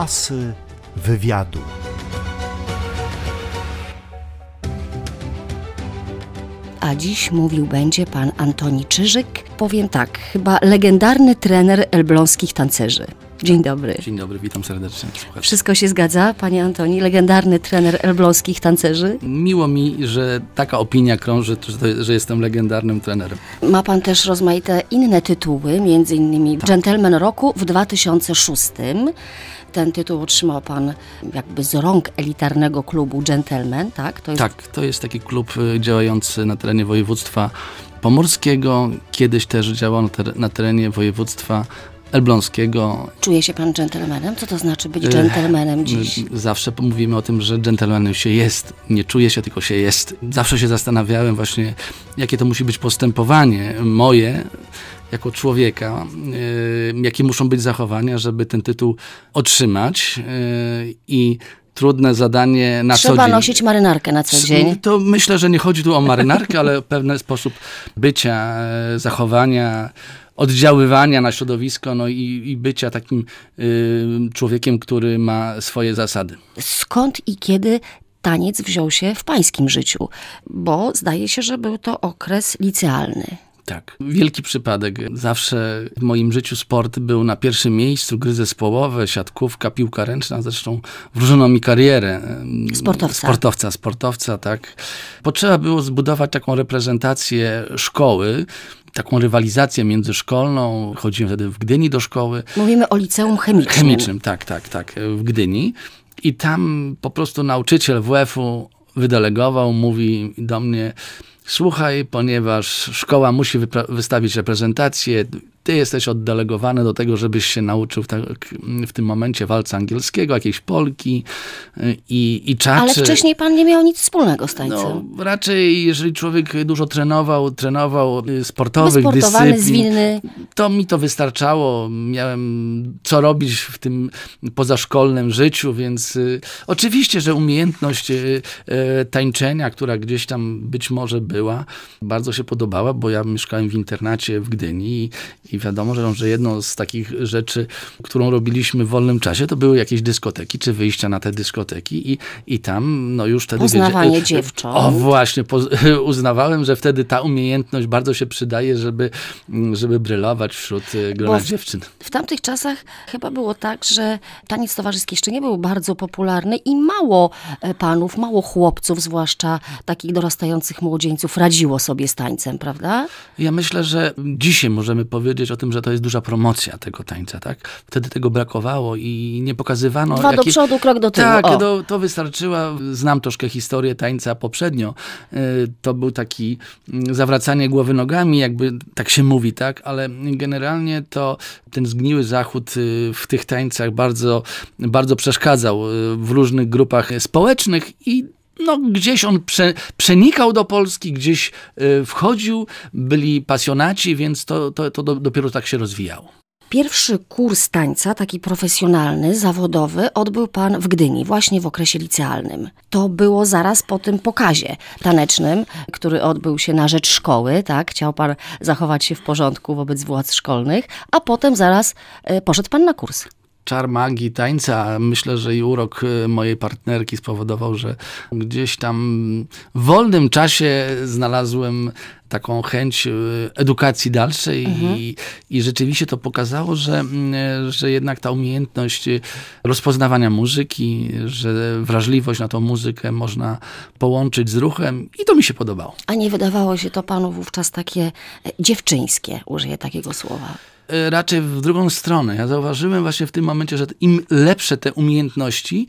Asy wywiadu. A dziś mówił będzie pan Antoni Czyżyk. Powiem tak, chyba legendarny trener elbląskich tancerzy. Dzień dobry. Dzień dobry, witam serdecznie. Słuchajcie. Wszystko się zgadza, panie Antoni? Legendarny trener elbląskich tancerzy? Miło mi, że taka opinia krąży, że, jestem legendarnym trenerem. Ma pan też rozmaite inne tytuły, między innymi Tak. Gentleman Roku w 2006. Ten tytuł otrzymał pan jakby z rąk elitarnego klubu Gentleman, tak? To jest Tak, to jest taki klub y, działający na terenie województwa pomorskiego. Kiedyś też działał na terenie województwa elbląskiego. Czuje się pan dżentelmenem? Co to znaczy być E, dżentelmenem dziś? Zawsze mówimy o tym, że dżentelmenem się jest. Nie czuje się, tylko się jest. Zawsze się zastanawiałem właśnie, jakie to musi być postępowanie moje jako człowieka, yy, jakie muszą być zachowania, żeby ten tytuł otrzymać yy, i trudne zadanie na co Trzeba dzień. nosić marynarkę na co dzień. To myślę, że nie chodzi tu o marynarkę, ale pewien sposób bycia, e, zachowania, oddziaływania na środowisko, no i, i bycia takim y, człowiekiem, który ma swoje zasady. Skąd i kiedy taniec wziął się w pańskim życiu? Bo zdaje się, że był to okres licealny. Tak. Wielki przypadek. Zawsze w moim życiu sport był na pierwszym miejscu. Gry zespołowe, siatkówka, piłka ręczna. Zresztą wróżono mi karierę. Sportowca. Sportowca, sportowca, tak. Potrzeba było zbudować taką reprezentację szkoły, taką rywalizację międzyszkolną. Chodziłem wtedy w Gdyni do szkoły. Mówimy o liceum chemicznym. Chemicznym, tak, tak, tak, w Gdyni. I tam po prostu nauczyciel WF-u wydelegował, mówi do mnie, słuchaj, ponieważ szkoła musi wystawić reprezentację, ty jesteś oddelegowany do tego, żebyś się nauczył w, tak, w tym momencie walca angielskiego, jakiejś Polki y, i, i czaczy. Ale wcześniej pan nie miał nic wspólnego z tańcem. No, raczej, jeżeli człowiek dużo trenował, trenował y, sportowych Wysportowany, dyscyplin, zwinny. to mi to wystarczało. Miałem co robić w tym pozaszkolnym życiu, więc y, oczywiście, że umiejętność y, y, tańczenia, która gdzieś tam być może była, bardzo się podobała, bo ja mieszkałem w internacie w Gdyni i, wiadomo, że, że jedną z takich rzeczy, którą robiliśmy w wolnym czasie, to były jakieś dyskoteki, czy wyjścia na te dyskoteki i, i tam no już wtedy... Poznawanie wiedzia- dziewcząt. O właśnie, poz- uznawałem, że wtedy ta umiejętność bardzo się przydaje, żeby, żeby brylować wśród y, grona Bo w- dziewczyn. W tamtych czasach chyba było tak, że taniec towarzyski jeszcze nie był bardzo popularny i mało e, panów, mało chłopców, zwłaszcza takich dorastających młodzieńców, radziło sobie z tańcem, prawda? Ja myślę, że dzisiaj możemy powiedzieć o tym, że to jest duża promocja tego tańca, tak? Wtedy tego brakowało i nie pokazywano... Dwa do przodu, krok do tyłu. Tak, O. to, to wystarczyła. Znam troszkę historię tańca poprzednio. Y, To był taki mm, zawracanie głowy nogami, jakby tak się mówi, tak? Ale generalnie to ten zgniły zachód y, w tych tańcach bardzo, bardzo przeszkadzał y, w różnych grupach społecznych i no, gdzieś on prze, przenikał do Polski, gdzieś y, wchodził, byli pasjonaci, więc to, to, to do, dopiero tak się rozwijało. Pierwszy kurs tańca, taki profesjonalny, zawodowy, odbył pan w Gdyni, właśnie w okresie licealnym. To było zaraz po tym pokazie tanecznym, który odbył się na rzecz szkoły, tak? Chciał pan zachować się w porządku wobec władz szkolnych, a potem zaraz e, poszedł pan na kurs. Czar magii tańca, myślę, że i urok y, mojej partnerki spowodował, że gdzieś tam w wolnym czasie znalazłem taką chęć y, edukacji dalszej i, i rzeczywiście to pokazało, że, mm, że jednak ta umiejętność y, rozpoznawania muzyki, że wrażliwość na tą muzykę można połączyć z ruchem i to mi się podobało. A nie wydawało się to panu wówczas takie e, dziewczyńskie, użyję takiego słowa. E, raczej w drugą stronę. Ja zauważyłem właśnie w tym momencie, że im lepsze te umiejętności,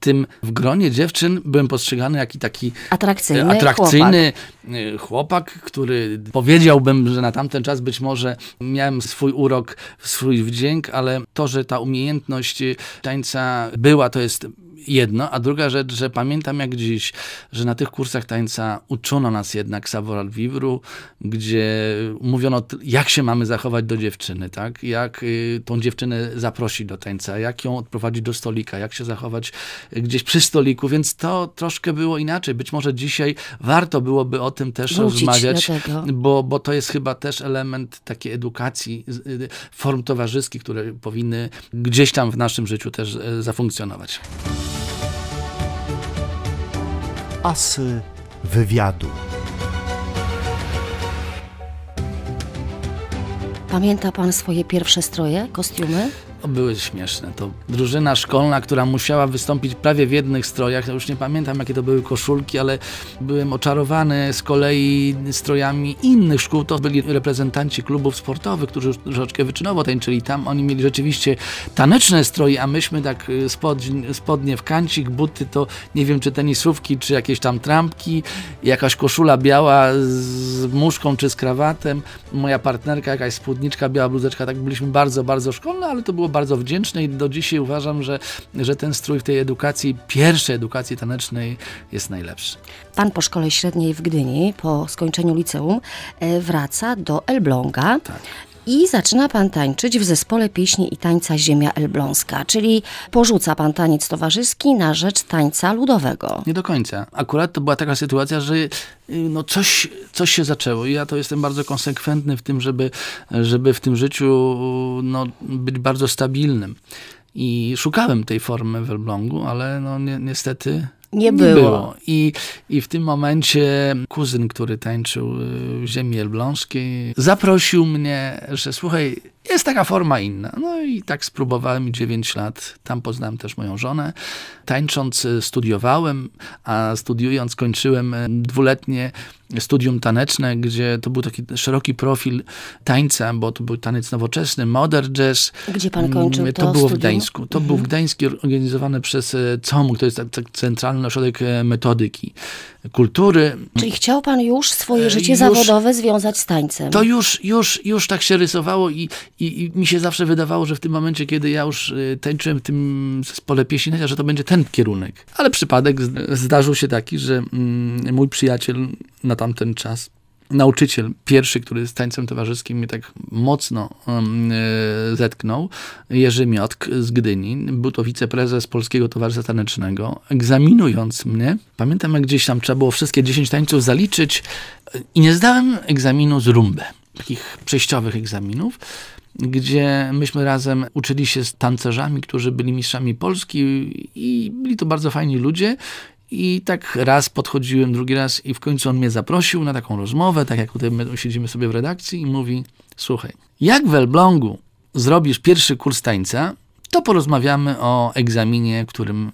tym w gronie dziewczyn byłem postrzegany jako taki Atrakcyjny, e, atrakcyjny chłopak. chłopak, który powiedziałbym, że na tamten czas być może miałem swój urok, swój wdzięk, ale to, że ta umiejętność tańca była, to jest jedno, a druga rzecz, że pamiętam jak dziś, że na tych kursach tańca uczono nas jednak savoir vivre, gdzie mówiono, jak się mamy zachować do dziewczyny, tak? Jak tą dziewczynę zaprosić do tańca, jak ją odprowadzić do stolika, jak się zachować gdzieś przy stoliku, więc to troszkę było inaczej. Być może dzisiaj warto byłoby o tym też Wrócić rozmawiać, bo, bo to jest chyba też element takiej edukacji, y, form towarzyskich, które powinny gdzieś tam w naszym życiu też e, zafunkcjonować. Asy wywiadu. Pamięta pan swoje pierwsze stroje, kostiumy? Były śmieszne. To drużyna szkolna, która musiała wystąpić prawie w jednych strojach. Ja już nie pamiętam, jakie to były koszulki, ale byłem oczarowany z kolei strojami innych szkół. To byli reprezentanci klubów sportowych, którzy troszeczkę wyczynowo tańczyli tam. Oni mieli rzeczywiście taneczne stroje, a myśmy tak y, spodń, spodnie w kancik, buty to nie wiem, czy tenisówki, czy jakieś tam trampki, jakaś koszula biała z muszką, czy z krawatem. Moja partnerka, jakaś spódniczka, biała bluzeczka. Tak byliśmy bardzo, bardzo szkolne, ale to było bardzo wdzięczne i do dzisiaj uważam, że, że ten strój w tej edukacji, pierwszej edukacji tanecznej jest najlepszy. Pan po szkole średniej w Gdyni, po skończeniu liceum, e, wraca do Elbląga. Tak. I zaczyna pan tańczyć w zespole pieśni i tańca Ziemia Elbląska, czyli porzuca pan taniec towarzyski na rzecz tańca ludowego. Nie do końca. Akurat to była taka sytuacja, że y, no coś, coś się zaczęło i ja to jestem bardzo konsekwentny w tym, żeby, żeby w tym życiu no, być bardzo stabilnym. I szukałem tej formy w Elblągu, ale no, ni niestety Nie było. I, I w tym momencie kuzyn, który tańczył w ziemi elbląskiej, zaprosił mnie, że słuchaj, jest taka forma inna. No i tak spróbowałem 9 lat. Tam poznałem też moją żonę. Tańcząc y, studiowałem, a studiując kończyłem y, dwuletnie studium taneczne, gdzie to był taki szeroki profil tańca, bo to był taniec nowoczesny, modern jazz. Gdzie pan kończył Mm, to To było w studium? Gdańsku. To był w Gdańsku organizowane przez e, COMUK, to jest tak, tak Centralny Ośrodek e, Metodyki Kultury. Czyli chciał pan już swoje E, życie już- zawodowe związać z tańcem. To już, już, już tak się rysowało i, i, i mi się zawsze wydawało, że w tym momencie, kiedy ja już e, tańczyłem w tym zespole pieśni, że to będzie ten kierunek. Ale przypadek zdarzył się taki, że mm, mój przyjaciel na tamten czas nauczyciel pierwszy, który z tańcem towarzyskim mnie tak mocno e, zetknął, Jerzy Miotk z Gdyni. Był to wiceprezes Polskiego Towarzystwa Tanecznego. Egzaminując mnie, pamiętam jak gdzieś tam trzeba było wszystkie 10 tańców zaliczyć e, i nie zdałem egzaminu z rumbę. Takich przejściowych egzaminów gdzie myśmy razem uczyli się z tancerzami, którzy byli mistrzami Polski i byli to bardzo fajni ludzie. I tak raz podchodziłem, drugi raz i w końcu on mnie zaprosił na taką rozmowę, tak jak tutaj my siedzimy sobie w redakcji i mówi, słuchaj, jak w Elblągu zrobisz pierwszy kurs tańca, to porozmawiamy o egzaminie, którym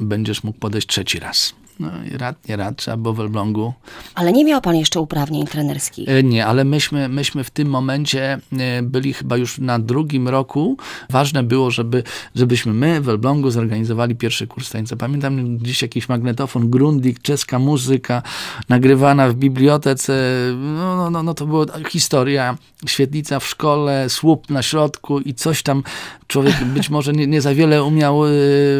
będziesz mógł podejść trzeci raz. No i rad, nie rad, trzeba było w Elblągu Ale nie miał pan jeszcze uprawnień trenerskich. E, Nie, ale myśmy, myśmy w tym momencie e, byli chyba już na drugim roku. Ważne było, żeby, żebyśmy my w Elblągu zorganizowali pierwszy kurs tańca. Pamiętam gdzieś jakiś magnetofon, Grundig, czeska muzyka, nagrywana w bibliotece. No, no, no, no to była historia. Świetlica w szkole, słup na środku i coś tam człowiek być może nie, nie za wiele umiał e,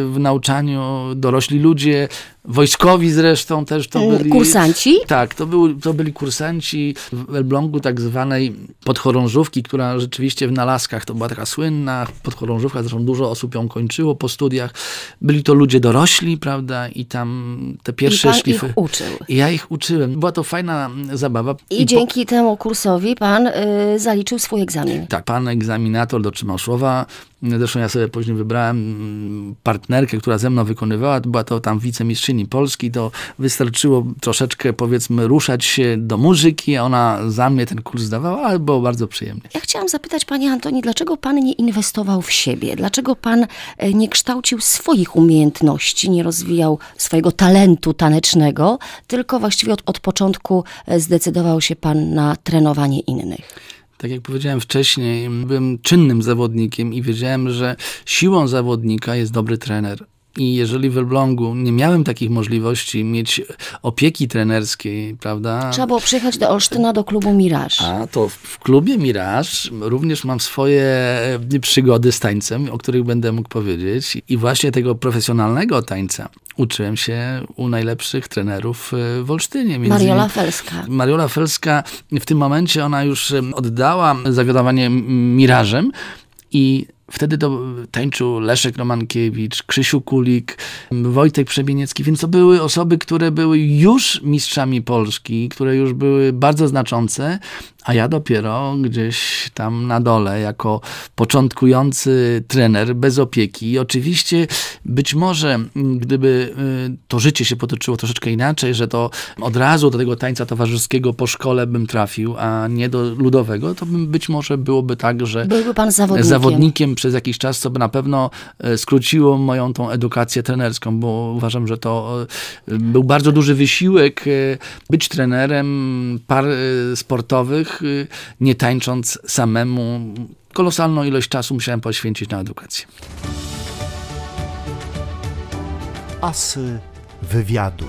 w nauczaniu. Dorośli ludzie, wojskowi zresztą też to Mm, byli. Kursanci? Tak, to, był, to byli kursanci w Elblągu tak zwanej podchorążówki, która rzeczywiście w Nalaskach to była taka słynna podchorążówka, zresztą dużo osób ją kończyło po studiach. Byli to ludzie dorośli, prawda, i tam te I pierwsze pan szlify. ich uczył. I ja ich uczyłem. Była to fajna zabawa. I, po- dzięki temu kursowi pan y, zaliczył swój egzamin. tak, pan egzaminator dotrzymał słowa. Zresztą ja sobie później wybrałem mm, partnerkę, która ze mną wykonywała. Była to tam wicemistrzyni Polski. To wystarczyło troszeczkę, powiedzmy, ruszać się do muzyki. a Ona za mnie ten kurs zdawała, ale było bardzo przyjemnie. Ja chciałam zapytać Panie Antoni, dlaczego Pan nie inwestował w siebie? Dlaczego Pan e, nie kształcił swoich umiejętności, nie rozwijał swojego talentu tanecznego, tylko właściwie od, od początku e, zdecydował się Pan na trenowanie innych? Tak jak powiedziałem wcześniej, byłem czynnym zawodnikiem i wiedziałem, że siłą zawodnika jest dobry trener. I jeżeli w Elblągu nie miałem takich możliwości mieć opieki trenerskiej, prawda? Trzeba było przyjechać do Olsztyna do klubu Mirage. A to w klubie Mirage również mam swoje e, przygody z tańcem, o których będę mógł powiedzieć. I właśnie tego profesjonalnego tańca uczyłem się u najlepszych trenerów e, w Olsztynie. Między Mariola Felska. Mariola Felska w tym momencie ona już e, oddała zawiodowanie Mirażem i Wtedy to tańczył Leszek Romankiewicz, Krzysiu Kulik, Wojtek Przebieniecki, więc to były osoby, które były już mistrzami Polski, które już były bardzo znaczące, a ja dopiero gdzieś tam na dole, jako początkujący trener, bez opieki. I oczywiście być może, gdyby y, to życie się potoczyło troszeczkę inaczej, że to od razu do tego tańca towarzyskiego po szkole bym trafił, a nie do ludowego, to bym być może byłoby tak, że Byłby pan zawodnikiem. zawodnikiem przez jakiś czas, co by na pewno e, skróciło moją tą edukację trenerską, bo uważam, że to e, był bardzo duży wysiłek być trenerem par sportowych, nie tańcząc samemu. Kolosalną ilość czasu musiałem poświęcić na edukację. Asy wywiadu.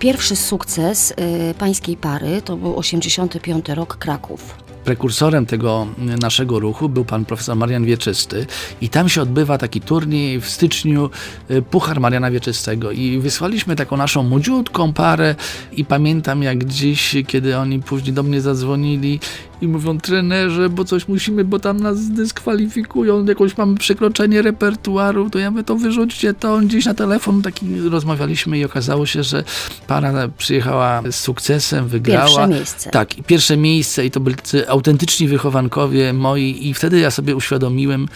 Pierwszy sukces y, pańskiej pary to był 85 rok Kraków prekursorem tego naszego ruchu był pan profesor Marian Wieczysty i tam się odbywa taki turniej w styczniu y, Puchar Mariana Wieczystego. I wysłaliśmy taką naszą młodziutką parę i pamiętam jak dziś, kiedy oni później do mnie zadzwonili i mówią trenerze, bo coś musimy, bo tam nas dyskwalifikują, jakąś mamy przekroczenie repertuaru, to ja mówię, to wyrzućcie to. Gdzieś na telefon taki rozmawialiśmy i okazało się, że para przyjechała z sukcesem, wygrała. Pierwsze miejsce. Tak, pierwsze miejsce i to byli autentyczni wychowankowie moi i wtedy ja sobie uświadomiłem,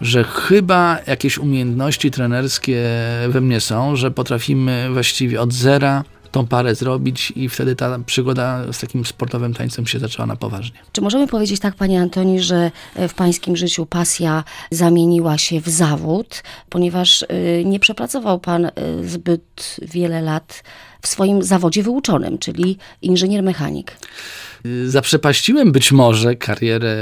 że chyba jakieś umiejętności trenerskie we mnie są, że potrafimy właściwie od zera tą parę zrobić i wtedy ta przygoda z takim sportowym tańcem się zaczęła na poważnie. Czy możemy powiedzieć tak, panie Antoni, że e, w pańskim życiu pasja zamieniła się w zawód, ponieważ e, nie przepracował pan e, zbyt wiele lat w swoim zawodzie wyuczonym, czyli inżynier mechanik? Zaprzepaściłem być może karierę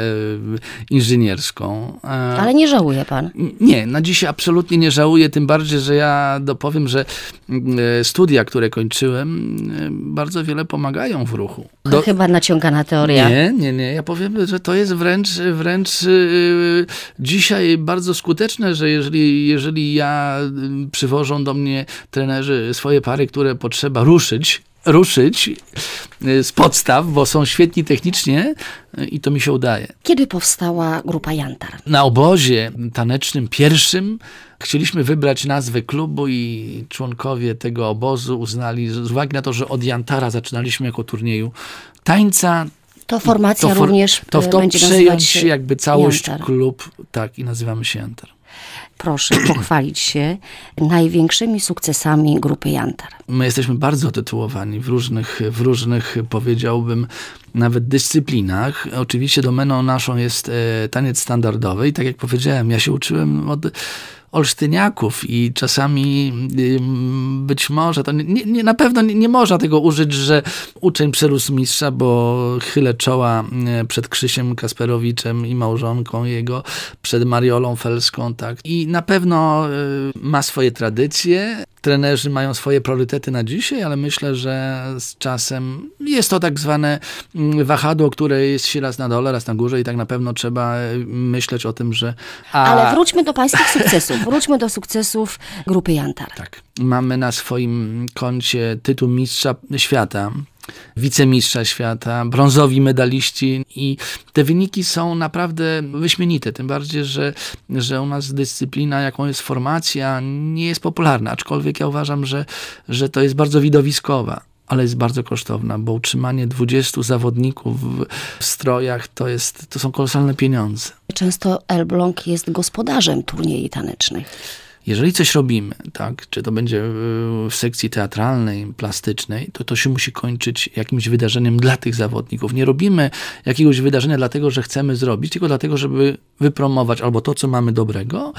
inżynierską. Ale nie żałuje pan? Nie, na dzisiaj absolutnie nie żałuję, tym bardziej, że ja dopowiem, że e, studia, które kończyłem, e, bardzo wiele pomagają w ruchu. Do... Chyba naciągana teoria. Nie, nie, nie. Ja powiem, że to jest wręcz, wręcz e, dzisiaj bardzo skuteczne, że jeżeli, jeżeli ja przywożą do mnie trenerzy swoje pary, które potrzeba ruszyć, ruszyć y, z podstaw, bo są świetni technicznie y, i to mi się udaje. Kiedy powstała grupa Jantar? Na obozie tanecznym pierwszym chcieliśmy wybrać nazwę klubu i członkowie tego obozu uznali, z uwagi na to, że od Jantara zaczynaliśmy jako turnieju tańca, to formacja to for, również to w to będzie przejąć jakby całość Jantar. klub, tak i nazywamy się Jantar proszę pochwalić się największymi sukcesami grupy Jantar. My jesteśmy bardzo tytułowani w różnych, w różnych powiedziałbym, nawet dyscyplinach. Oczywiście domeną naszą jest e, taniec standardowy i tak jak powiedziałem, ja się uczyłem od olsztyniaków i czasami być może, to nie, nie, na pewno nie, nie można tego użyć, że uczeń przerósł mistrza, bo chylę czoła przed Krzysiem Kasperowiczem i małżonką jego, przed Mariolą Felską, tak. I na pewno y, ma swoje tradycje, trenerzy mają swoje priorytety na dzisiaj, ale myślę, że z czasem jest to tak zwane mm, wahadło, które jest się raz na dole, raz na górze i tak na pewno trzeba e, myśleć o tym, że... A... Ale wróćmy do pańskich sukcesów. Wróćmy do sukcesów grupy Jantar. Tak. Mamy na swoim koncie tytuł mistrza świata wicemistrza świata, brązowi medaliści i te wyniki są naprawdę wyśmienite, tym bardziej, że, że u nas dyscyplina, jaką jest formacja, nie jest popularna, aczkolwiek ja uważam, że, że to jest bardzo widowiskowa ale jest bardzo kosztowna, bo utrzymanie 20 zawodników w strojach to, jest, to są kolosalne pieniądze. Często Elbląg jest gospodarzem turniejów tanecznych. Jeżeli coś robimy, tak, czy to będzie w sekcji teatralnej, plastycznej, to to się musi kończyć jakimś wydarzeniem dla tych zawodników. Nie robimy jakiegoś wydarzenia dlatego, że chcemy zrobić, tylko dlatego, żeby wypromować albo to, co mamy dobrego,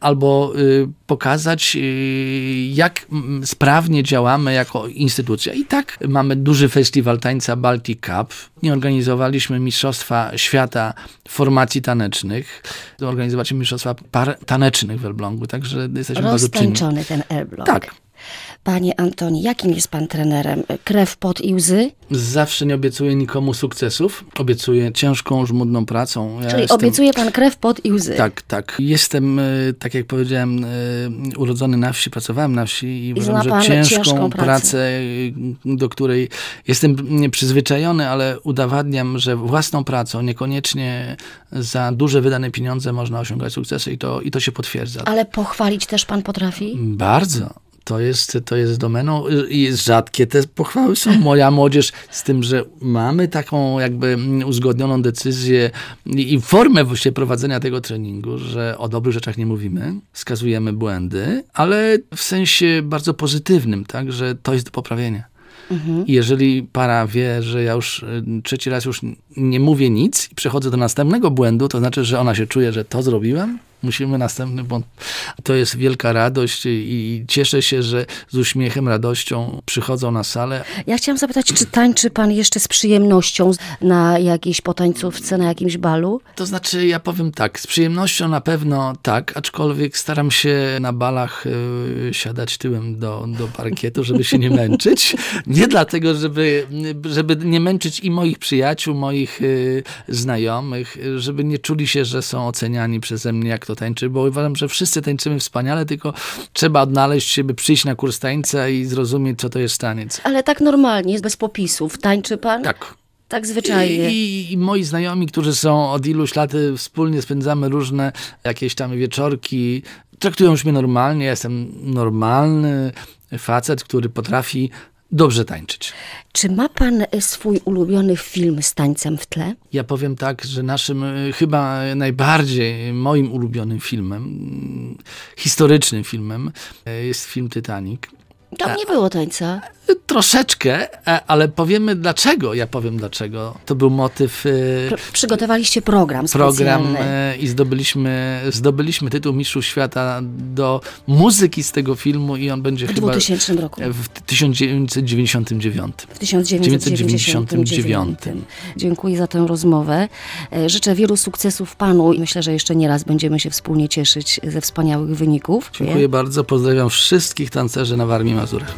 albo y, pokazać, y, jak sprawnie działamy jako instytucja. I tak mamy duży festiwal tańca Baltic Cup. Nie organizowaliśmy Mistrzostwa Świata Formacji Tanecznych. Organizowaliśmy Mistrzostwa Par Tanecznych w Elblągu, także jesteśmy bardzo czynni. Ten Elbląg. Tak. Panie Antoni, jakim jest pan trenerem? Krew, pot i łzy? Zawsze nie obiecuję nikomu sukcesów. Obiecuję ciężką, żmudną pracą. Ja Czyli jestem- obiecuje pan krew, pot i łzy. Tak, tak. Jestem, e, tak jak powiedziałem, e, urodzony na wsi, pracowałem na wsi i uważam, że ciężką, ciężką pracę. pracę, do której jestem przyzwyczajony, ale udowadniam, że własną pracą, niekoniecznie za duże wydane pieniądze można osiągać sukcesy i to, i to się potwierdza. Ale pochwalić też pan potrafi? Bardzo. To jest, to jest domeną i rzadkie te pochwały są. Moja młodzież z tym, że mamy taką jakby uzgodnioną decyzję i, formę właściwie prowadzenia tego treningu, że o dobrych rzeczach nie mówimy, wskazujemy błędy, ale w sensie bardzo pozytywnym, tak, że to jest do poprawienia. I jeżeli para wie, że ja już y, trzeci raz już nie mówię nic i przechodzę do następnego błędu, to znaczy, że ona się czuje, że to zrobiłem, musimy następny błąd. To jest wielka radość i, cieszę się, że z uśmiechem, radością przychodzą na salę. Ja chciałam zapytać, czy tańczy pan jeszcze z przyjemnością na jakiejś potańcówce, na jakimś balu? To znaczy, ja powiem tak, z przyjemnością na pewno tak, aczkolwiek staram się na balach y, siadać tyłem do, do parkietu, żeby się nie męczyć. Nie dlatego, żeby, żeby nie męczyć i moich przyjaciół, moich y, znajomych, y, żeby nie czuli się, że są oceniani przeze mnie, jak to tańczy, bo uważam, że wszyscy tańczymy wspaniale, tylko trzeba odnaleźć siebie, przyjść na kurs tańca i zrozumieć, co to jest taniec. Ale tak normalnie, bez popisów. Tańczy pan? Tak. Tak zwyczajnie. I, I moi znajomi, którzy są od iluś lat, y, wspólnie spędzamy różne jakieś tam wieczorki, traktują już mnie normalnie. Ja jestem normalny facet, który potrafi dobrze tańczyć. Czy ma pan y, swój ulubiony film z tańcem w tle? Ja powiem tak, że naszym y, chyba najbardziej moim ulubionym filmem, mm, historycznym filmem y, jest film Titanic. Tam nie było tańca. Troszeczkę, e, ale powiemy dlaczego. Ja powiem dlaczego. To był motyw Pr- przygotowaliście program program specjalny. e, i zdobyliśmy, zdobyliśmy tytuł Mistrzów Świata do muzyki z tego filmu i on będzie W chyba 2000 roku. w 1999. W 1999. Dziękuję za tę rozmowę. E, Życzę wielu sukcesów panu i myślę, że jeszcze nie raz będziemy się wspólnie cieszyć ze wspaniałych wyników. Dziękuję bardzo, pozdrawiam wszystkich tancerzy na Warmii Mazurach.